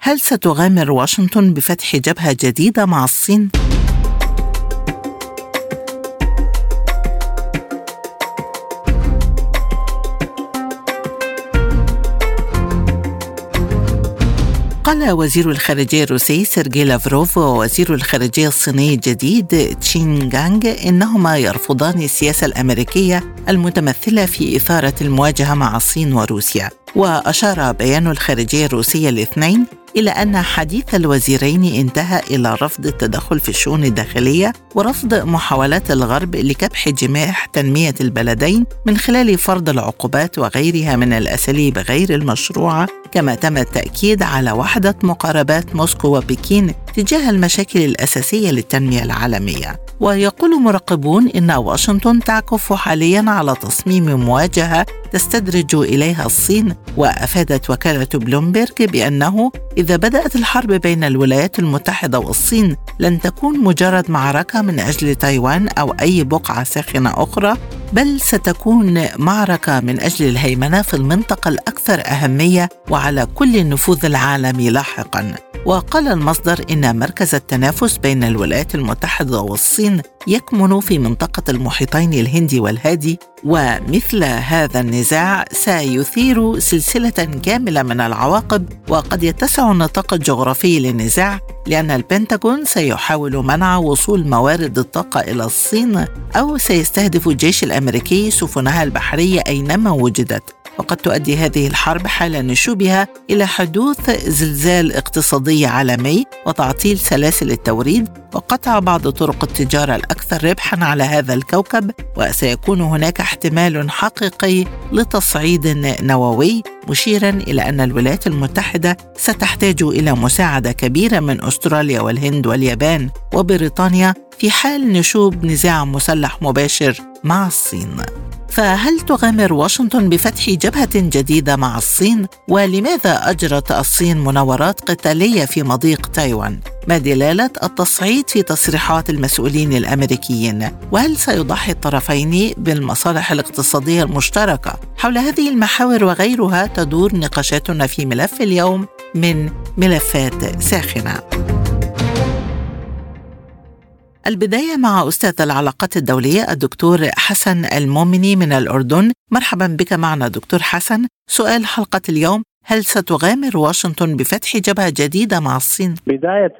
هل ستغامر واشنطن بفتح جبهة جديدة مع الصين؟ قال وزير الخارجية الروسي سيرجي لافروف ووزير الخارجية الصيني الجديد تشين جانج إنهما يرفضان السياسة الأمريكية المتمثلة في إثارة المواجهة مع الصين وروسيا وأشار بيان الخارجية الروسية الاثنين إلى أن حديث الوزيرين انتهى إلى رفض التدخل في الشؤون الداخلية ورفض محاولات الغرب لكبح جماح تنمية البلدين من خلال فرض العقوبات وغيرها من الأساليب غير المشروعة كما تم التأكيد على وحدة مقاربات موسكو وبكين تجاه المشاكل الأساسية للتنمية العالمية. ويقول مراقبون إن واشنطن تعكف حاليا على تصميم مواجهة تستدرج إليها الصين وأفادت وكالة بلومبرج بأنه إذا بدأت الحرب بين الولايات المتحدة والصين لن تكون مجرد معركة من أجل تايوان أو أي بقعة ساخنة أخرى بل ستكون معركة من أجل الهيمنة في المنطقة الأكثر أهمية وعلى كل النفوذ العالمي لاحقاً. وقال المصدر إن مركز التنافس بين الولايات المتحدة والصين يكمن في منطقة المحيطين الهندي والهادي ومثل هذا النزاع سيثير سلسلة كاملة من العواقب وقد يتسع النطاق الجغرافي للنزاع لأن البنتاغون سيحاول منع وصول موارد الطاقة إلى الصين أو سيستهدف الجيش الأمريكي سفنها البحرية أينما وجدت. وقد تؤدي هذه الحرب حال نشوبها إلى حدوث زلزال اقتصادي عالمي وتعطيل سلاسل التوريد وقطع بعض طرق التجارة الأكثر ربحا على هذا الكوكب وسيكون هناك احتمال حقيقي لتصعيد نووي مشيرا إلى أن الولايات المتحدة ستحتاج إلى مساعدة كبيرة من أستراليا والهند واليابان وبريطانيا في حال نشوب نزاع مسلح مباشر مع الصين. فهل تغامر واشنطن بفتح جبهة جديدة مع الصين؟ ولماذا أجرت الصين مناورات قتالية في مضيق تايوان؟ ما دلالة التصعيد في تصريحات المسؤولين الأمريكيين؟ وهل سيضحي الطرفين بالمصالح الاقتصادية المشتركة؟ حول هذه المحاور وغيرها تدور نقاشاتنا في ملف اليوم من ملفات ساخنة البداية مع أستاذ العلاقات الدولية الدكتور حسن المؤمني من الأردن. مرحبا بك معنا دكتور حسن. سؤال حلقة اليوم هل ستغامر واشنطن بفتح جبهة جديدة مع الصين؟ بداية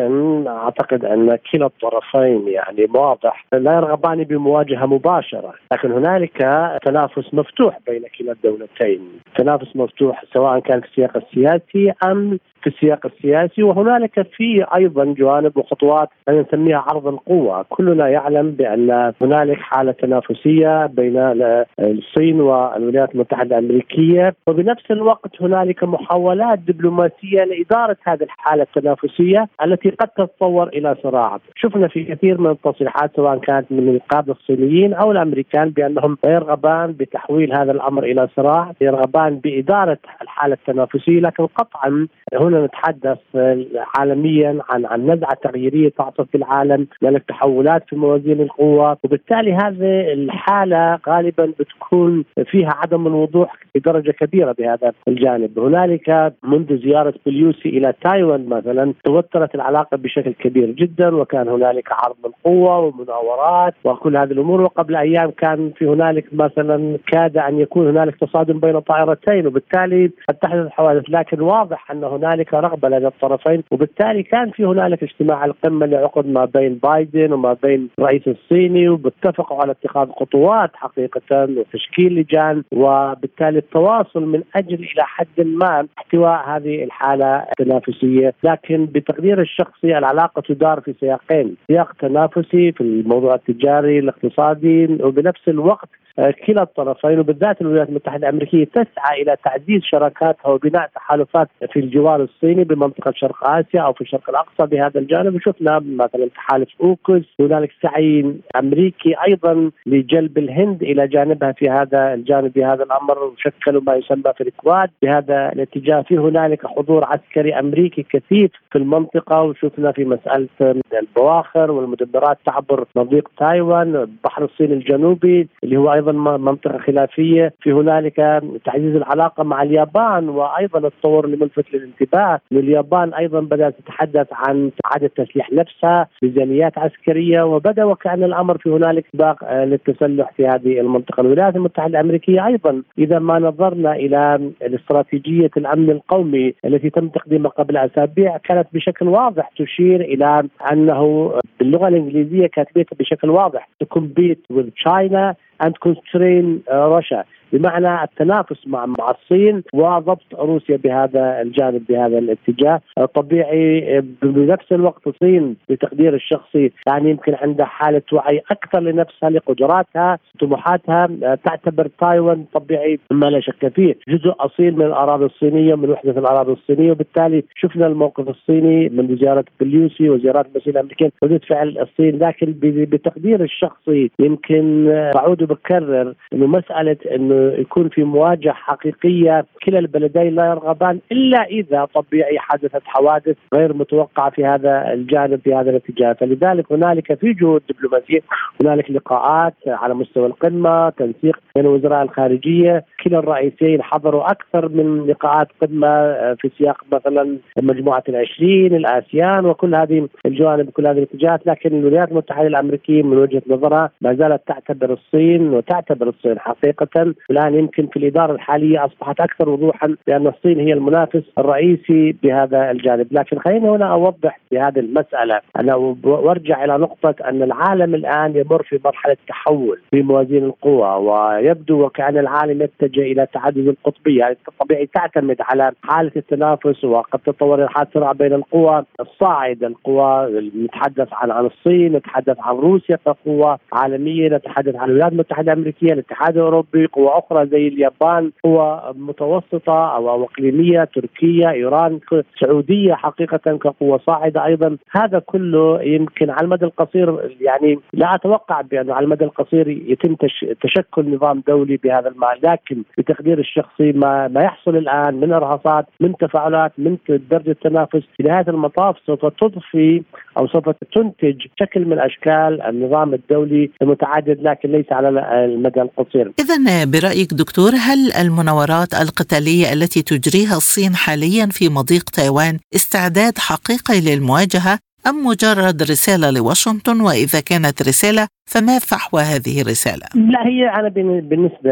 أعتقد أن كلا الطرفين يعني واضح. لا يرغبان بمواجهة مباشرة لكن هنالك تنافس مفتوح بين كلا الدولتين. تنافس مفتوح سواء كان في السياق السياسي أم في السياق السياسي وهنالك في أيضا جوانب وخطوات نسميها عرض القوة، كلنا يعلم بأن هنالك حالة تنافسية بين الصين والولايات المتحدة الأمريكية وبنفس الوقت هنالك محاولات دبلوماسية لإدارة هذه الحالة التنافسية التي قد تتطور إلى صراع، شفنا في كثير من التصريحات سواء كانت من القاده الصينيين أو الأمريكان بأنهم يرغبان بتحويل هذا الأمر إلى صراع، يرغبان بإدارة الحالة التنافسية لكن قطعا هنا نتحدث عالميا عن عن نزعة تغييرية تحصل في العالم هنالك تحولات في موازين القوى وبالتالي هذه الحالة غالبا بتكون فيها عدم الوضوح بدرجة كبيرة بهذا الجانب. هنالك منذ زيارة بليوسي إلى تايوان مثلا توترت العلاقة بشكل كبير جدا وكان هنالك عرض القوه ومناورات وكل هذه الأمور. وقبل أيام كان في هنالك مثلا كاد أن يكون هنالك تصادم بين طائرتين. وبالتالي قد تحدث حوادث لكن واضح أن هنالك هنالك رغبة لدى الطرفين وبالتالي كان في هنالك اجتماع القمة اللي عقد ما بين بايدن وما بين الرئيس الصيني وباتفقوا على اتخاذ خطوات حقيقة وتشكيل لجان وبالتالي التواصل من أجل إلى حد ما احتواء هذه الحالة التنافسية. لكن بتقدير الشخصي العلاقة تدار في سياقين سياق تنافسي في الموضوع التجاري الاقتصادي وبنفس الوقت كلا الطرفين وبالذات الولايات المتحدة الأمريكية تسعى إلى تعزيز شراكاتها وبناء تحالفات في الجوار الصيني بمنطقة شرق آسيا أو في الشرق الأقصى بهذا الجانب. وشفنا مثلا تحالف أوكس هنالك سعي أمريكي أيضا لجلب الهند إلى جانبها في هذا الجانب في هذا الأمر. وشكلوا ما يسمى في الكواد بهذا الاتجاه. في هنالك حضور عسكري أمريكي كثيف في المنطقة. وشفنا في مسألة البواخر والمدمرات تعبر مضيق تايوان البحر الصيني الجنوبي اللي هو أيضا منطقة خلافية. في هنالك تعزيز العلاقة مع اليابان وأيضا التطور اللي ملفت للانتباه اليابان أيضا بدأت تتحدث عن إعادة تسليح نفسها ميزانيات عسكرية وبدأ وكأن الأمر في هنالك سباق آه، للتسلح في هذه المنطقة. الولايات المتحدة الأمريكية أيضا إذا ما نظرنا إلى الاستراتيجية الأمن القومي التي تم تقديمها قبل أسابيع كانت بشكل واضح تشير إلى أنه باللغة الإنجليزية كاتبتها بشكل واضح. To compete with China and constrain uh, Russia بمعنى التنافس مع مع الصين وضبط روسيا بهذا الجانب بهذا الاتجاه. طبيعي بنفس الوقت الصين بتقدير الشخصي يعني يمكن عندها حالة وعي أكثر لنفسها لقدراتها طموحاتها. تعتبر تايوان طبيعي ما لا شك فيه. جزء اصيل من الأراضي الصينية من وحدة الأراضي الصينية. وبالتالي شفنا الموقف الصيني من زيارة بليوسي وزيارات المسؤولين الأمريكيين. ردود فعل الصين لكن بتقدير الشخصي يمكن بعود وبكرر إنه مسألة إنه يكون في مواجهة حقيقية كلا البلدين لا يرغبان إلا إذا طبيعي حدثت حوادث غير متوقعة في هذا الجانب في هذا الاتجاه. فلذلك هنالك في جهود دبلوماسية هنالك لقاءات على مستوى القمة تنسيق بين وزراء الخارجية كلا الرئيسين حضروا أكثر من لقاءات قمة في سياق مثلا مجموعة العشرين الآسيان وكل هذه الجوانب كل هذه الاتجاهات. لكن الولايات المتحدة الأمريكية من وجهة نظرها ما زالت تعتبر الصين وتعتبر الصين حقيقة الآن يمكن في الإدارة الحالية أصبحت أكثر وضوحا بان الصين هي المنافس الرئيسي بهذا الجانب، لكن خلينا هنا أوضح بهذه المسألة. أنا وأرجع إلى نقطة أن العالم الآن يمر في مرحلة تحول في موازين القوى ويبدو وكأن العالم يتجه إلى تعدد القطبية، يعني طبيعي تعتمد على حالة التنافس وقد تطور الحال صراع بين القوى الصاعده، القوى نتحدث عن عن الصين، نتحدث عن روسيا كقوة عالمية، نتحدث عن الولايات المتحدة الأمريكية، الاتحاد الأوروبي، قوى أخرى زي اليابان قوى متوسطة أو إقليمية تركيا إيران سعودية حقيقة كقوة صاعدة أيضا هذا كله يمكن على المدى القصير يعني لا أتوقع بأنه على المدى القصير يتم تشكل نظام دولي بهذا المعنى لكن بتقدير الشخصي ما ما يحصل الآن من إرهاصات من تفاعلات من درجة تنافس في نهايه المطاف سوف تضفي أو سوف تنتج شكل من أشكال النظام الدولي المتعدد لكن ليس على المدى القصير. اذا برأيك دكتور؟ هل المناورات القتالية التي تجريها الصين حاليا في مضيق تايوان استعداد حقيقي للمواجهة؟ أم مجرد رسالة لواشنطن؟ وإذا كانت رسالة فما فحوى هذه الرسالة؟ لا هي أنا بالنسبة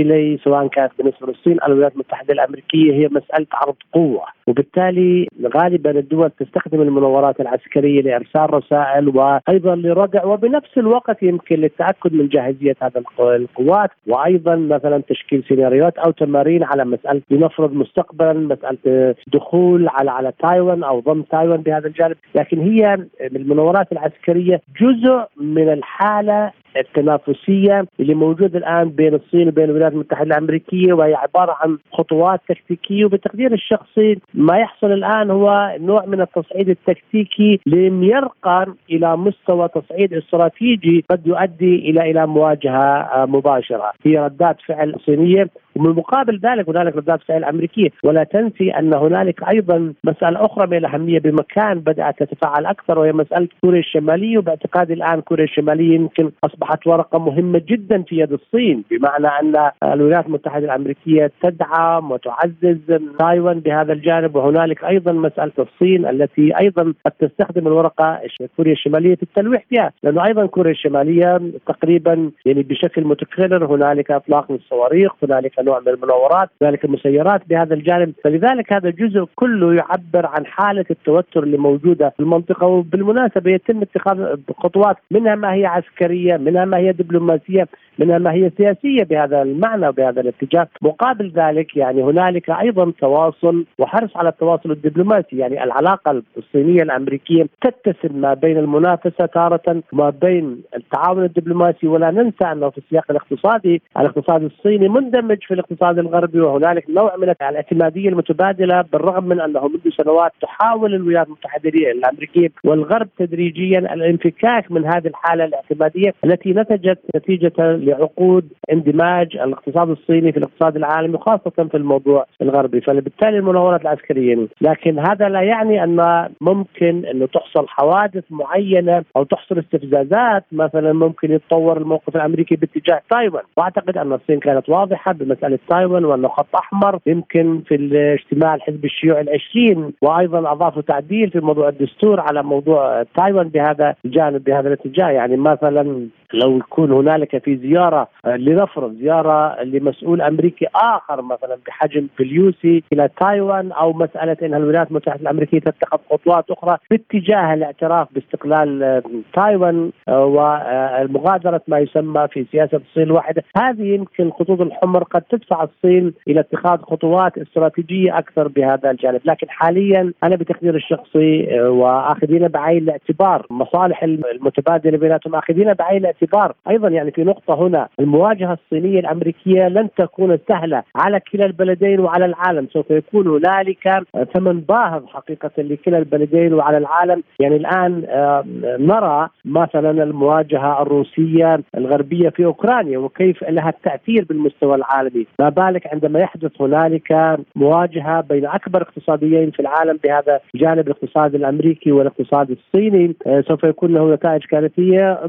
إلي سواء كانت بالنسبة للصين أو الولايات المتحدة الأمريكية هي مسألة عرض قوة. وبالتالي غالبا الدول تستخدم المناورات العسكرية لإرسال رسائل وأيضا لردع وبنفس الوقت يمكن للتأكد من جاهزية هذا القوات وأيضا مثلا تشكيل سيناريوهات أو تمارين على مسألة لنفرض مستقبلا مسألة دخول على على تايوان أو ضم تايوان بهذا الجانب. لكن هي المناورات العسكرية جزء من الحال الحالة التنافسية اللي موجودة الآن بين الصين وبين الولايات المتحدة الأمريكية وهي عبارة عن خطوات تكتيكية. وبتقدير الشخصي ما يحصل الآن هو نوع من التصعيد التكتيكي لم يرقى إلى مستوى تصعيد استراتيجي قد يؤدي إلى إلى مواجهة مباشرة. هي ردات فعل صينية ومن مقابل ذلك هنالك ردات فعل أمريكية. ولا تنسي أن هنالك أيضا مسألة أخرى من الأهمية بمكان بدأت تتفاعل أكثر وهي مسألة كوريا الشمالية. وباعتقادي الآن كوريا الشمالية يمكن أصبحت ورقة مهمة جدا في يد الصين بمعنى أن الولايات المتحدة الأمريكية تدعم وتعزز تايوان بهذا الجانب. وهنالك أيضا مسألة الصين التي أيضا قد تستخدم الورقة كوريا الشمالية في التلويح فيها. لأنه أيضا كوريا الشمالية تقريبا يعني بشكل متكرر هنالك أطلاق للصواريخ هنالك نوع من المناورات ذلك المسيرات بهذا الجانب. فلذلك هذا الجزء كله يعبر عن حالة التوتر اللي موجودة في المنطقة وبالمناسبة يتم اتخاذ خطوات منها ما هي عسكرية منها ما هي دبلوماسية منها ما هي سياسية بهذا المعنى وبهذا الاتجاه. مقابل ذلك يعني هنالك أيضا تواصل وحرص على التواصل الدبلوماسي. يعني العلاقة الصينية الأمريكية تتسم ما بين المنافسة تارة وما بين التعاون الدبلوماسي. ولا ننسى انه في السياق الاقتصادي الاقتصاد الصيني مندمج في الاقتصاد الغربي وهنالك نوع من الاعتمادية المتبادلة بالرغم من أنه منذ سنوات تحاول الولايات المتحدة الأمريكية والغرب تدريجيا الانفكاك من هذه الحالة الاعتمادية التي نتجت نتيجة لعقود اندماج الاقتصاد الصيني في الاقتصاد العالمي خاصة في الموضوع الغربي. فبالتالي المناورات العسكرية لكن هذا لا يعني أن ممكن أنه تحصل حوادث معينة أو تحصل استفزازات. مثلا ممكن يتطور الموقف الأمريكي باتجاه تايوان. وأعتقد أن الصين كانت واضحة بمساله تايوان وانه خط أحمر يمكن في الاجتماع الحزب الشيوعي العشرين. وأيضا أضافوا تعديل في موضوع الدستور على موضوع تايوان بهذا الجانب بهذا الاتجاه. يعني مثلا لو يكون هنالك في زيارة لنفرض زيارة لمسؤول أمريكي آخر مثلا بحجم بليوسي إلى تايوان أو مسألة إن الولايات المتحدة الأمريكية تتخذ خطوات أخرى باتجاه الاعتراف باستقلال تايوان آه، ومغادره ما يسمى في سياسة الصين الواحدة، هذه يمكن الخطوط الحمر قد تدفع الصين إلى اتخاذ خطوات استراتيجية أكثر بهذا الجانب، لكن حاليا أنا بتقدير الشخصي وآخذين بعين الاعتبار. مصالح المتبادلة بيناتهم آخذين بعين الاعتبار. أيضا يعني في نقطة هنا المواجهة الصينية الأمريكية لن تكون سهلة على كلا البلدين وعلى العالم. سوف يكون هنالك ثمن باهظ حقيقة لكلا البلدين وعلى العالم. يعني الآن نرى مثلا المواجهة الروسية الغربية في أوكرانيا وكيف لها التأثير بالمستوى العالمي. ما بالك عندما يحدث هنالك مواجهة بين أكبر اقتصاديين في العالم بهذا الجانب الاقتصادي الأمريكي والاقتصاد الصيني آه، سوف يكون له نتائج كارثية.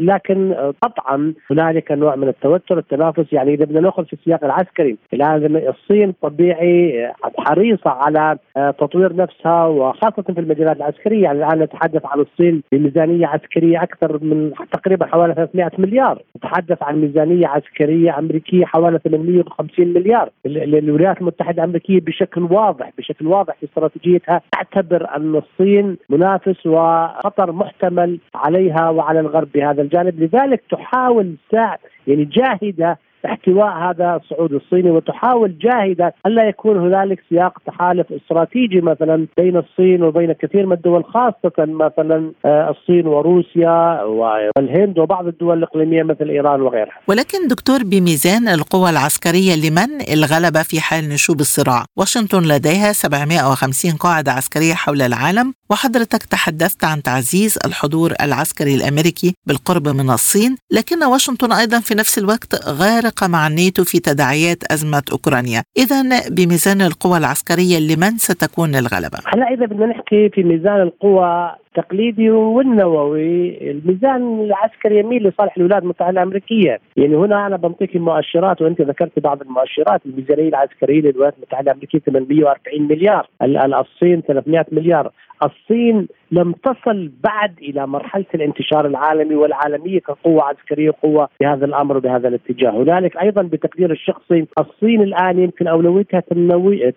لكن قطعا هنالك نوع من التوتر التنافس. يعني إذا بدنا نأخذ في السياق العسكري الان الصين طبيعي حريصة على آه، تطوير نفسها وخاصة في المجالات العسكرية. يعني الآن نتحدث عن الصين بميزانية عسكرية أكثر من تقريبا حوالي 300 مليار. نتحدث عن ميزانية عسكرية أمريكية حوالي 850 مليار. الولايات المتحدة الأمريكية بشكل واضح بشكل واضح في استراتيجيتها تعتبر أن الصين منافس وخطر محتمل عليها وعلى الغرب بهذا الجانب. لذلك تحاول ساعة يعني جاهدة احتواء هذا الصعود الصيني وتحاول جاهدة الا يكون هنالك سياق تحالف استراتيجي مثلا بين الصين وبين كثير من الدول خاصة مثلا آه، الصين وروسيا والهند وبعض الدول الإقليمية مثل إيران وغيرها. ولكن دكتور بميزان القوى العسكرية لمن الغلبه في حال نشوب الصراع؟ واشنطن لديها 750 قاعدة عسكرية حول العالم وحضرتك تحدثت عن تعزيز الحضور العسكري الأمريكي بالقرب من الصين، لكن واشنطن أيضا في نفس الوقت غير الفارقة مع الناتو في تداعيات أزمة أوكرانيا. إذا بميزان القوى العسكرية لمن ستكون الغلبة؟ هلا إذا بدنا نحكي في ميزان القوى التقليدي والنووي الميزان العسكري يميل لصالح الولايات المتحده الأمريكية، يعني هنا أنا بنطيك المؤشرات وأنت ذكرت بعض المؤشرات الميزانية العسكرية للولايات المتحدة الأمريكية 840 مليار، الصين 300 مليار، الصين لم تصل بعد إلى مرحلة الانتشار العالمي والعالمية كقوة عسكرية قوة بهذا الأمر وبهذا الاتجاه، هنالك أيضا بتقدير الشخصي الصين الآن يمكن أولويتها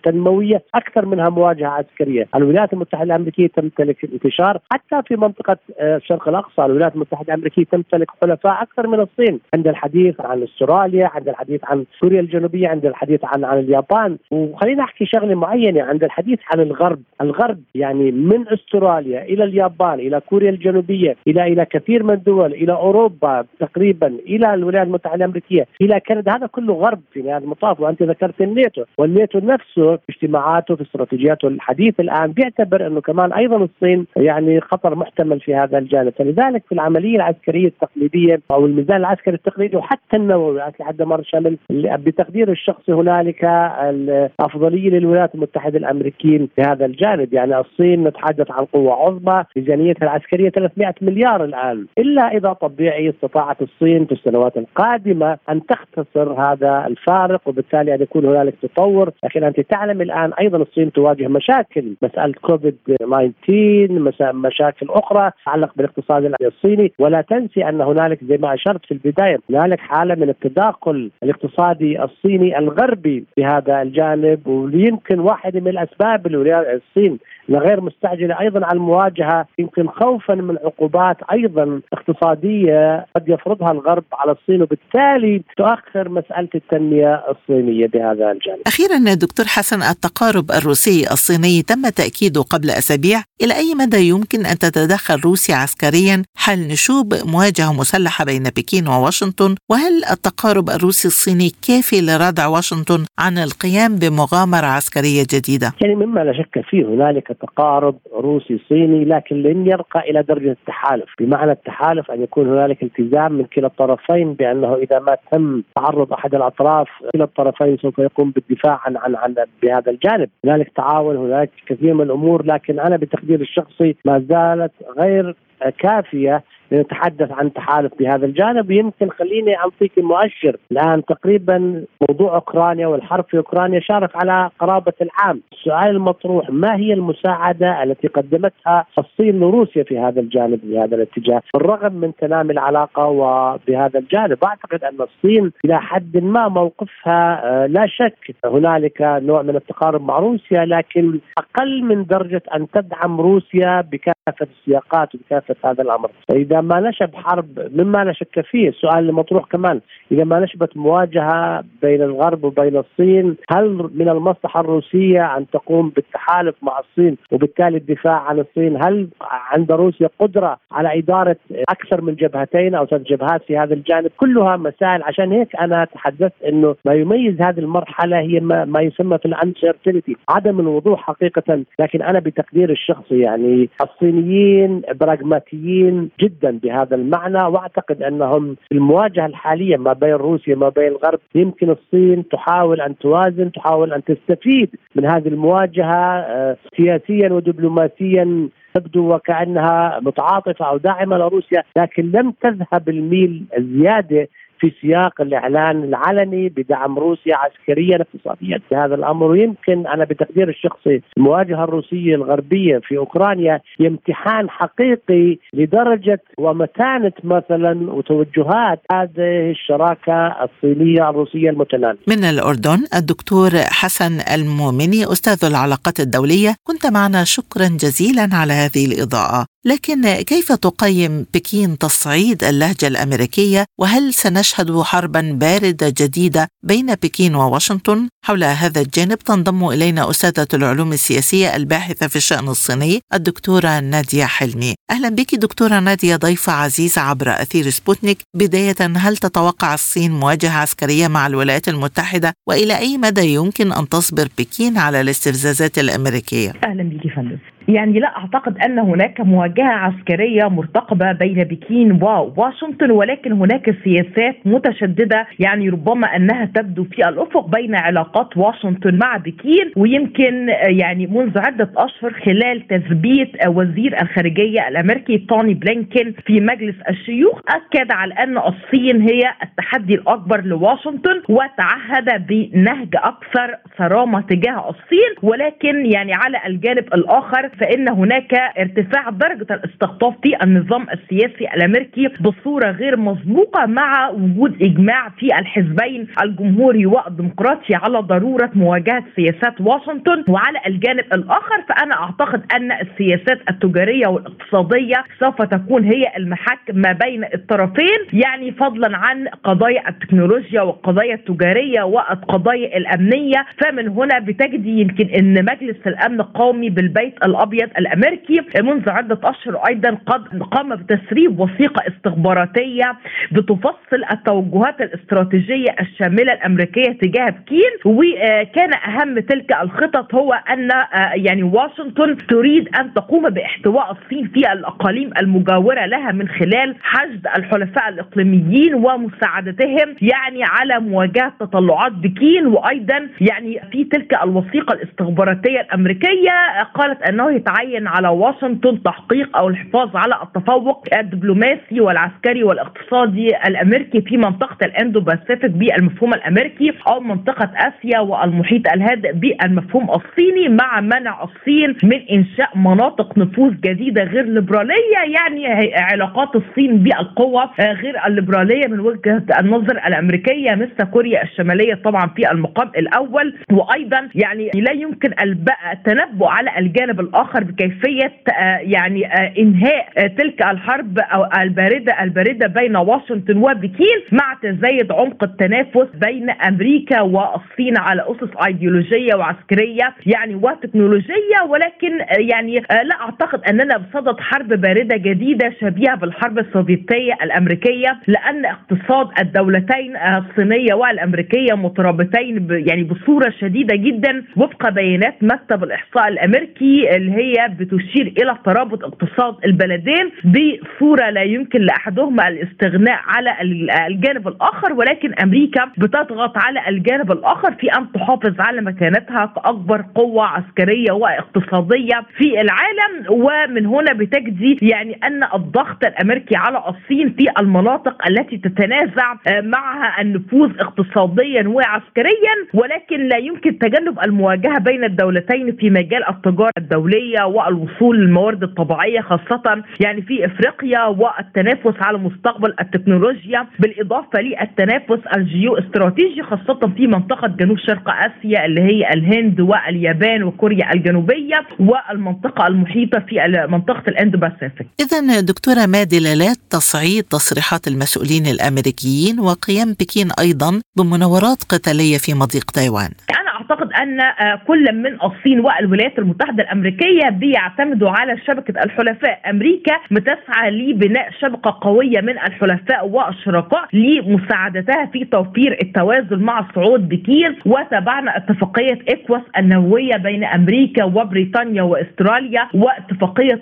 تنموية أكثر منها مواجهة عسكرية، الولايات المتحدة الأمريكية تمتلك انتشار حتى في منطقة آه، الشرق الأقصى، الولايات المتحدة الأمريكية تمتلك حلفاء أكثر من الصين، عند الحديث عن أستراليا، عند الحديث عن كوريا الجنوبية، عند الحديث عن عن اليابان، وخلينا أحكي شغلة معينة. عند الحديث عن الغرب، الغرب يعني من أستراليا إلى اليابان إلى كوريا الجنوبية إلى إلى كثير من الدول إلى أوروبا تقريبا إلى الولايات المتحدة الأمريكية إلى كندا. هذا كله غرب في نهاية المطاف. وأنت ذكرت الناتو. والناتو نفسه اجتماعاته في استراتيجياته الحديث الآن بيعتبر أنه كمان أيضا الصين يعني خطر محتمل في هذا الجانب. فلذلك في العملية العسكرية التقليدية أو الميزان العسكري التقليدي وحتى النووي لحد مر شامل بتقدير الشخصي هنالك الأفضلية للولايات المتحدة الامريكيه في هذا الجانب. يعني الصين نتحدث عن قوة الخصبه ميزانيتها العسكرية 300 مليار الآن. إلا إذا طبيعي استطاعت الصين في السنوات القادمة أن تختصر هذا الفارق وبالتالي أن يكون هنالك تطور. لكن أنت تعلم الآن أيضا الصين تواجه مشاكل مسألة كوفيد 19 مشاكل أخرى تتعلق بالاقتصاد الصيني. ولا تنسي أن هنالك زي ما أشرت في البداية هنالك حالة من التداخل الاقتصادي الصيني الغربي في هذا الجانب. ويمكن واحدة من الأسباب اللي الصين غير مستعجلة أيضا على المواجهه يمكن خوفا من عقوبات أيضا اقتصادية قد يفرضها الغرب على الصين وبالتالي تؤخر مسألة التنمية الصينية بهذا الجانب. أخيرا دكتور حسن التقارب الروسي الصيني تم تأكيده قبل أسابيع، إلى أي مدى يمكن أن تتدخل روسيا عسكريا حال نشوب مواجهة مسلحة بين بكين وواشنطن؟ وهل التقارب الروسي الصيني كافي لردع واشنطن عن القيام بمغامرة عسكرية جديدة؟ يعني مما لا شك فيه هنالك تقارب روسي صيني لكن لن يرقى إلى درجة التحالف، بمعنى التحالف أن يكون هنالك التزام من كلا الطرفين بأنه إذا ما تم تعرض أحد الأطراف كلا الطرفين سوف يقوم بالدفاع عن عن عن بهذا الجانب، هنالك تعاون هنالك كثير من الأمور لكن أنا بتقدير الشخصي ما زالت غير كافية نتحدث عن تحالف بهذا الجانب. يمكن خليني أعطيك مؤشر الآن تقريبا موضوع أوكرانيا والحرب في أوكرانيا شارك على قرابة العام، السؤال المطروح ما هي المساعدة التي قدمتها الصين لروسيا في هذا الجانب في هذا الاتجاه، بالرغم من تنامي العلاقة وبهذا الجانب، أعتقد أن الصين إلى حد ما موقفها آه، لا شك هنالك نوع من التقارب مع روسيا لكن أقل من درجة أن تدعم روسيا بكافة السياقات وبكافة هذا الأمر، فإذا ما نشب حرب مما لا شك فيه السؤال المطروح كمان إذا ما نشبت مواجهة بين الغرب وبين الصين هل من المصلحة الروسية أن تقوم بالتحالف مع الصين وبالتالي الدفاع عن الصين؟ هل عند روسيا قدرة على إدارة أكثر من جبهتين أو ثلاث جبهات في هذا الجانب؟ كلها مسائل. عشان هيك أنا تحدثت إنه ما يميز هذه المرحلة هي ما, ما يسمى في الانسرتينتي عدم الوضوح حقيقة. لكن أنا بتقدير الشخصي يعني الصينيين براغماتيين جدا بهذا المعنى وأعتقد أنهم في المواجهة الحالية ما بين روسيا ما بين الغرب يمكن الصين تحاول أن توازن تحاول أن تستفيد من هذه المواجهة آه، سياسيا ودبلوماسيا تبدو وكأنها متعاطفة أو داعمة لروسيا لكن لم تذهب الميل الزيادة في سياق الإعلان العلني بدعم روسيا عسكريا اقتصاديا هذا الأمر ويمكن أنا بتقدير الشخصي المواجهة الروسية الغربية في أوكرانيا هي امتحان حقيقي لدرجة ومتانة مثلا وتوجهات هذه الشراكة الصينية الروسية المتناميه. من الأردن الدكتور حسن المؤمني أستاذ العلاقات الدولية كنت معنا شكرا جزيلا على هذه الإضاءة. لكن كيف تقيم بكين تصعيد اللهجة الأمريكية وهل سنشهد حربا باردة جديدة بين بكين وواشنطن؟ حول هذا الجانب تنضم إلينا أستاذة العلوم السياسية الباحثة في الشأن الصيني الدكتورة نادية حلمي. أهلا بك دكتورة نادية ضيفة عزيزة عبر أثير سبوتنيك. بداية هل تتوقع الصين مواجهة عسكرية مع الولايات المتحدة وإلى أي مدى يمكن أن تصبر بكين على الاستفزازات الأمريكية؟ أهلا بك فندم. يعني لا أعتقد أن هناك مواجهة عسكرية مرتقبة بين بكين وواشنطن ولكن هناك سياسات متشددة يعني ربما أنها تبدو في الأفق بين علاقات واشنطن مع بكين ويمكن يعني منذ عدة أشهر خلال تثبيت وزير الخارجية الأمريكي توني بلينكن في مجلس الشيوخ أكد على أن الصين هي التحدي الأكبر لواشنطن وتعهد بنهج أكثر صرامة تجاه الصين ولكن يعني على الجانب الآخر فإن هناك ارتفاع درجة الاستقطاب في النظام السياسي الأمريكي بصورة غير مسبوقة مع وجود إجماع في الحزبين الجمهوري والديمقراطي على ضرورة مواجهة سياسات واشنطن وعلى الجانب الآخر. فأنا أعتقد أن السياسات التجارية والاقتصادية سوف تكون هي المحك ما بين الطرفين يعني فضلا عن قضايا التكنولوجيا والقضايا التجارية والقضايا الأمنية. فمن هنا بتجدي يمكن إن مجلس الأمن القومي بالبيت الابيض الأبيض الأمريكي منذ عدة أشهر أيضا قد قام بتسريب وثيقة استخباراتية بتفصل التوجهات الاستراتيجية الشاملة الأمريكية تجاه بكين وكان أهم تلك الخطط هو أن يعني واشنطن تريد أن تقوم باحتواء الصين في الأقاليم المجاورة لها من خلال حشد الحلفاء الإقليميين ومساعدتهم يعني على مواجهة تطلعات بكين وأيضا يعني في تلك الوثيقة الاستخباراتية الأمريكية قالت أنه يتعين على واشنطن تحقيق أو الحفاظ على التفوق الدبلوماسي والعسكري والاقتصادي الأمريكي في منطقة الإندو باسيفيك بالمفهوم الأمريكي أو منطقة آسيا والمحيط الهادئ بالمفهوم الصيني مع منع الصين من إنشاء مناطق نفوذ جديدة غير ليبرالية يعني علاقات الصين بالقوة غير الليبرالية من وجهة النظر الأمريكية مثل كوريا الشمالية طبعا في المقام الأول وأيضا يعني لا يمكن التنبؤ على الجانب الآخر بكيفية آه، يعني آه، إنهاء آه، تلك الحرب أو الباردة الباردة بين واشنطن وبكين مع تزايد عمق التنافس بين أمريكا والصين على أسس أيديولوجية وعسكرية يعني وتكنولوجية ولكن يعني لا أعتقد أننا بصدد حرب باردة جديدة شبيهة بالحرب السوفيتية الأمريكية لأن اقتصاد الدولتين الصينية والأمريكية مترابطين يعني بصورة شديدة جدا وفق بيانات مكتب الإحصاء الأمريكي اللي هي بتشير إلى ترابط اقتصاد البلدين بصورة لا يمكن لأحدهما الاستغناء على الجانب الآخر ولكن أمريكا بتضغط على الجانب الآخر في أن تحافظ على مكانتها كأكبر قوة عسكرية واقتصادية في العالم. ومن هنا بتجدي يعني أن الضغط الأمريكي على الصين في المناطق التي تتنازع معها النفوذ اقتصاديا وعسكريا ولكن لا يمكن تجنب المواجهة بين الدولتين في مجال التجارة الدولية. والوصول للموارد الطبيعية خاصة يعني في إفريقيا والتنافس على مستقبل التكنولوجيا بالإضافة للتنافس الجيو استراتيجي خاصة في منطقة جنوب شرق آسيا اللي هي الهند واليابان وكوريا الجنوبية والمنطقة المحيطة في منطقة الإندو باسيفيك. اذا دكتورة ما دلالات تصعيد تصريحات المسؤولين الأمريكيين وقيام بكين أيضا بمناورات قتالية في مضيق تايوان؟ أعتقد أن آه، كل من الصين والولايات المتحدة الأمريكية بيعتمدوا على شبكة الحلفاء. أمريكا بتسعى لبناء شبكة قوية من الحلفاء والشركاء لمساعدتها في توفير التوازن مع صعود بكين وتابعنا اتفاقية اكواس النووية بين أمريكا وبريطانيا وأستراليا واتفاقية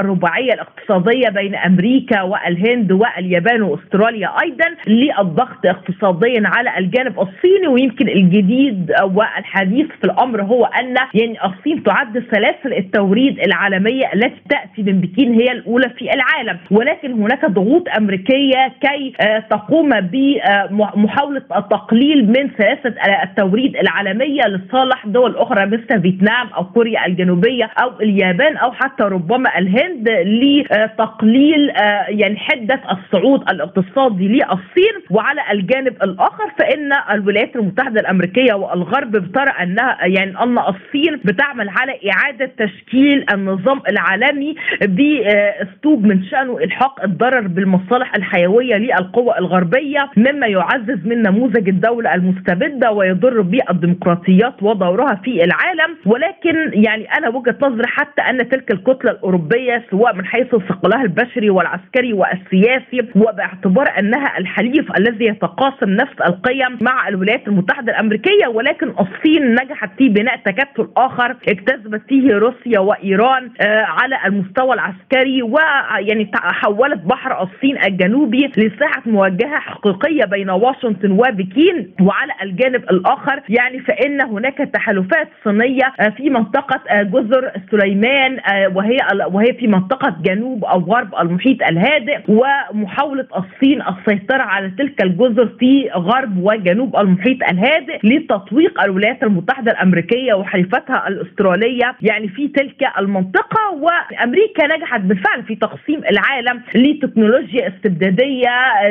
الرباعية الاقتصادية بين أمريكا والهند واليابان وأستراليا أيضا للضغط اقتصاديا على الجانب الصيني ويمكن الجديد والحديث في الأمر هو أن يعني الصين تعد سلاسل التوريد العالمية التي تأتي من بكين هي الأولى في العالم. ولكن هناك ضغوط أمريكية كي آه، تقوم بمحاولة التقليل من سياسه التوريد العالمية لصالح دول أخرى مثل فيتنام أو كوريا الجنوبية أو اليابان أو حتى ربما الهند لتقليل آه، يعني حدة الصعود الاقتصادي للصين. وعلى الجانب الآخر فإن الولايات المتحدة الأمريكية والغرب بترى انها يعني ان الصين بتعمل على اعادة تشكيل النظام العالمي. باسلوب من شأنه إلحاق الضرر بالمصالح الحيوية للقوى الغربية مما يعزز من نموذج الدولة المستبدة ويضر بالديمقراطيات ودورها في العالم. ولكن يعني أنا وجهة نظري حتى أن تلك الكتلة الأوروبية سواء من حيث ثقلها البشري والعسكري والسياسي وباعتبار أنها الحليف الذي يتقاسم نفس القيم مع الولايات المتحدة الأمريكية ولكن الصين نجحت في بناء تكتل آخر اكتسبت فيه روسيا وإيران آه، على المستوى العسكري ويعني حولت بحر الصين الجنوبي لساحة مواجهه حقيقية بين واشنطن وبكين. وعلى الجانب الآخر يعني فإن هناك تحالفات صينية آه، في منطقة آه، جزر سليمان وهي وهي في منطقة جنوب أو غرب المحيط الهادئ. ومحاولة الصين السيطرة على تلك الجزر في غرب وجنوب المحيط الهادئ لتطويق الولايات المتحدة الأمريكية وحليفتها الأسترالية يعني في تلك المنطقة وأمريكا نجحت بالفعل في تقسيم العالم لتكنولوجيا استبدادية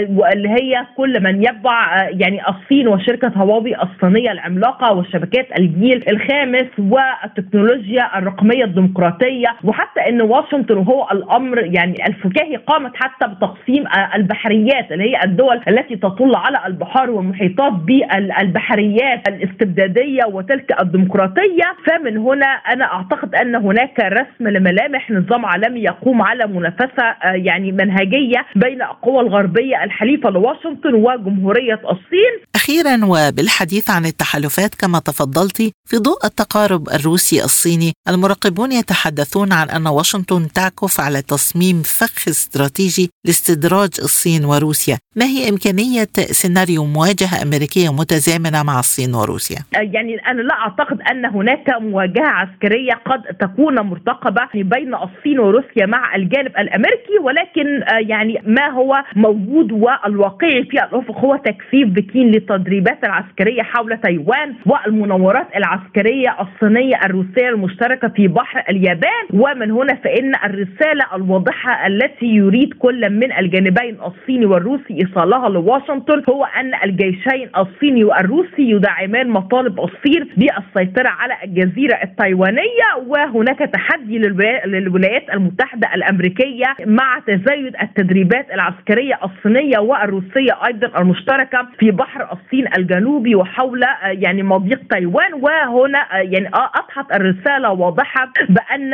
واللي هي كل من يتبع يعني الصين وشركة هواوي الصينية العملاقة وشبكات الجيل الخامس والتكنولوجيا الرقمية الديمقراطية. وحتى إن واشنطن وهو الأمر يعني الفكاهي قامت حتى بتقسيم البحريات اللي هي الدول التي تطل على البحار والمحيطات بالبحريات الاستبدادية. وتلك الديمقراطية فمن هنا أنا أعتقد أن هناك رسم لملامح نظام عالمي يقوم على منافسة آه، يعني منهجية بين القوى الغربية الحليفة لواشنطن وجمهورية الصين. أخيرا وبالحديث عن التحالفات كما تفضلتي في ضوء التقارب الروسي الصيني المراقبون يتحدثون عن أن واشنطن تعكف على تصميم فخ استراتيجي لاستدراج الصين وروسيا، ما هي إمكانية سيناريو مواجهة أمريكية متزامنة مع الصين وروسيا؟ آه، يعني أنا لا أعتقد أن هناك مواجهة عسكرية قد تكون مرتقبة بين الصين وروسيا مع الجانب الأمريكي ولكن يعني ما هو موجود والواقعي في الأفق هو تكثيف بكين للتدريبات العسكرية حول تايوان والمناورات العسكرية الصينية الروسية المشتركة في بحر اليابان. ومن هنا فإن الرسالة الواضحة التي يريد كل من الجانبين الصيني والروسي إيصالها لواشنطن هو أن الجيشين الصيني والروسي يدعمان مطالب الصين بالسيطره على الجزيرة التايوانية وهناك تحدي للولايات المتحدة الأمريكية مع تزايد التدريبات العسكرية الصينية والروسية أيضا المشتركة في بحر الصين الجنوبي وحول يعني مضيق تايوان. وهنا يعني أضحت الرسالة واضحة بأن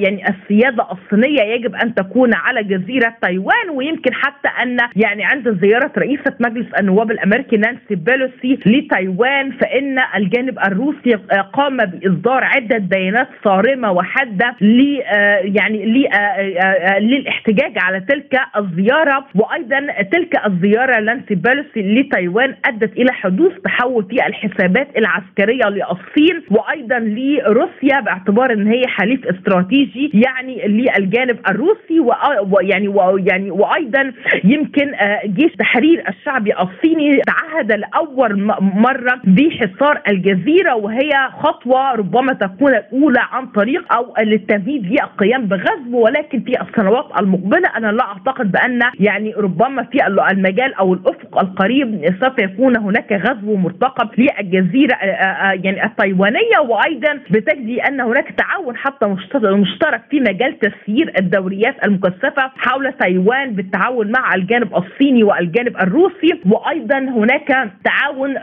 يعني السيادة الصينية يجب أن تكون على جزيرة تايوان. ويمكن حتى أن يعني عند زيارة رئيسة مجلس النواب الأمريكي نانسي بيلوسي لتايوان فإن الجانب الروسي قام بإصدار عدة بيانات صارمة وحادة ل يعني للاحتجاج على تلك الزيارة. وأيضا تلك الزيارة نانسي بيلوسي لتايوان أدت إلى حدوث تحول في الحسابات العسكرية للصين وأيضا لروسيا باعتبار إن هي حليف استراتيجي يعني للجانب الروسي. ويعني ويعني وأيضا يمكن جيش تحرير الشعبي الصيني تعهد لأول مرة بحصار الجزيرة وهي خطوة ربما تكون الأولى عن طريق أو للتمهيد للقيام بغزو ولكن في السنوات المقبلة أنا لا أعتقد بأن يعني ربما في المجال أو الأفق القريب سوف يكون هناك غزو مرتقب للجزيرة يعني التايوانية. وأيضا بتجدي أن هناك تعاون حتى مشترك في مجال تسيير الدوريات المكثفة حول تايوان بالتعاون مع الجانب الصيني والجانب الروسي. وأيضا هناك تعاون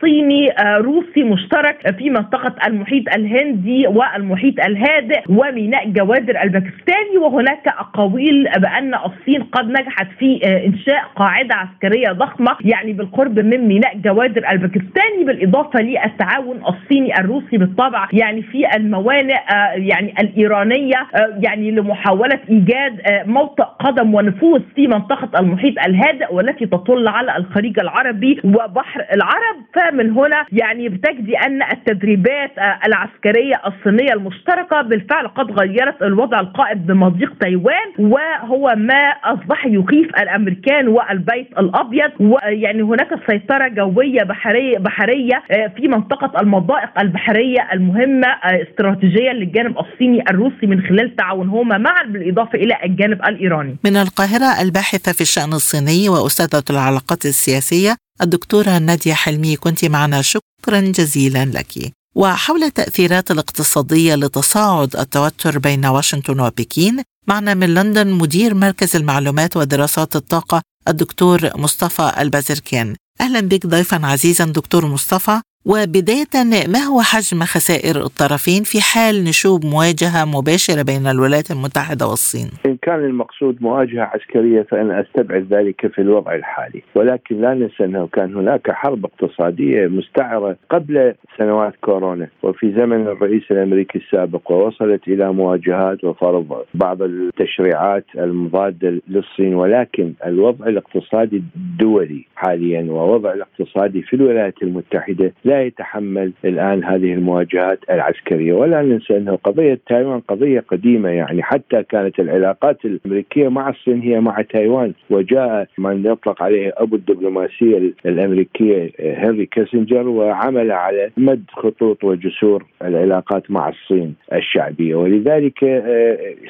صيني روسي مشترك في منطقة المحيط الهندي والمحيط الهادئ وميناء جوادر الباكستاني. وهناك اقاويل بأن الصين قد نجحت في إنشاء قاعدة عسكرية ضخمة يعني بالقرب من ميناء جوادر الباكستاني بالإضافة للتعاون الصيني الروسي بالطبع يعني في الموانئ يعني الإيرانية يعني لمحاولة إيجاد موطئ قدم ونفوذ في منطقة المحيط الهادئ والتي تطل على الخليج العربي وبحر العرب. فمن هنا يعني بتجدي أن التدريبات العسكرية الصينية المشتركة بالفعل قد غيرت الوضع القائم بمضيق تايوان وهو ما أصبح يخيف الأمريكان والبيت الأبيض ويعني هناك سيطرة جوية بحرية بحريه في منطقة المضائق البحرية المهمة استراتيجيا للجانب الصيني الروسي من خلال تعاونهما معا بالإضافة إلى الجانب الإيراني. من القاهرة الباحثة في الشأن الصيني وأستاذة العلاقات السياسية الدكتورة نادية حلمي كنت معنا شكرا جزيلا لك. وحول التأثيرات الاقتصادية لتصاعد التوتر بين واشنطن وبكين معنا من لندن مدير مركز المعلومات ودراسات الطاقة الدكتور مصطفى البازركان أهلا بك ضيفا عزيزا دكتور مصطفى وبداية ما هو حجم خسائر الطرفين في حال نشوب مواجهة مباشرة بين الولايات المتحدة والصين؟ إن كان المقصود مواجهة عسكرية فأنا أستبعد ذلك في الوضع الحالي. ولكن لا ننسى أنه كان هناك حرب اقتصادية مستعرة قبل سنوات كورونا. وفي زمن الرئيس الأمريكي السابق ووصلت إلى مواجهات وفرض بعض التشريعات المضادة للصين. ولكن الوضع الاقتصادي الدولي حاليا ووضع الاقتصادي في الولايات المتحدة لا يتحمل الآن هذه المواجهات العسكرية ولا ننسى أنه قضية تايوان قضية قديمة يعني حتى كانت العلاقات الأمريكية مع الصين هي مع تايوان وجاء من يطلق عليه أبو الدبلوماسية الأمريكية هنري كيسنجر وعمل على مد خطوط وجسور العلاقات مع الصين الشعبية ولذلك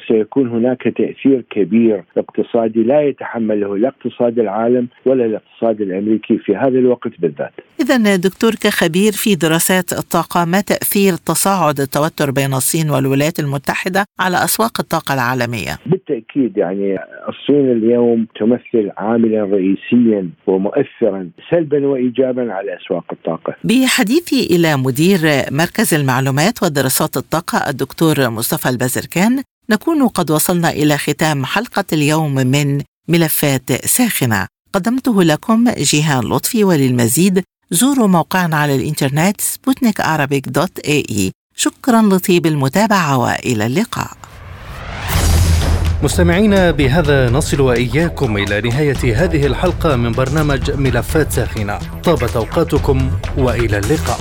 سيكون هناك تأثير كبير اقتصادي لا يتحمله لا اقتصاد العالم ولا الاقتصاد الأمريكي في هذا الوقت بالذات. اذا دكتور كخبير في دراسات الطاقة ما تأثير تصاعد التوتر بين الصين والولايات المتحدة على أسواق الطاقة العالمية؟ بالتأكيد يعني الصين اليوم تمثل عاملا رئيسيا ومؤثرا سلبا وايجابا على أسواق الطاقة. بحديثي إلى مدير مركز المعلومات ودراسات الطاقة الدكتور مصطفى البازركان نكون قد وصلنا إلى ختام حلقة اليوم من ملفات ساخنة قدمته لكم جيهان لطفي وللمزيد زوروا موقعنا على الإنترنت سبوتنيك dot ae. شكرا لطيب المتابعة وإلى اللقاء. مستمعينا بهذا نصل وإياكم إلى نهاية هذه الحلقة من برنامج ملفات ساخنة. طابت أوقاتكم وإلى اللقاء.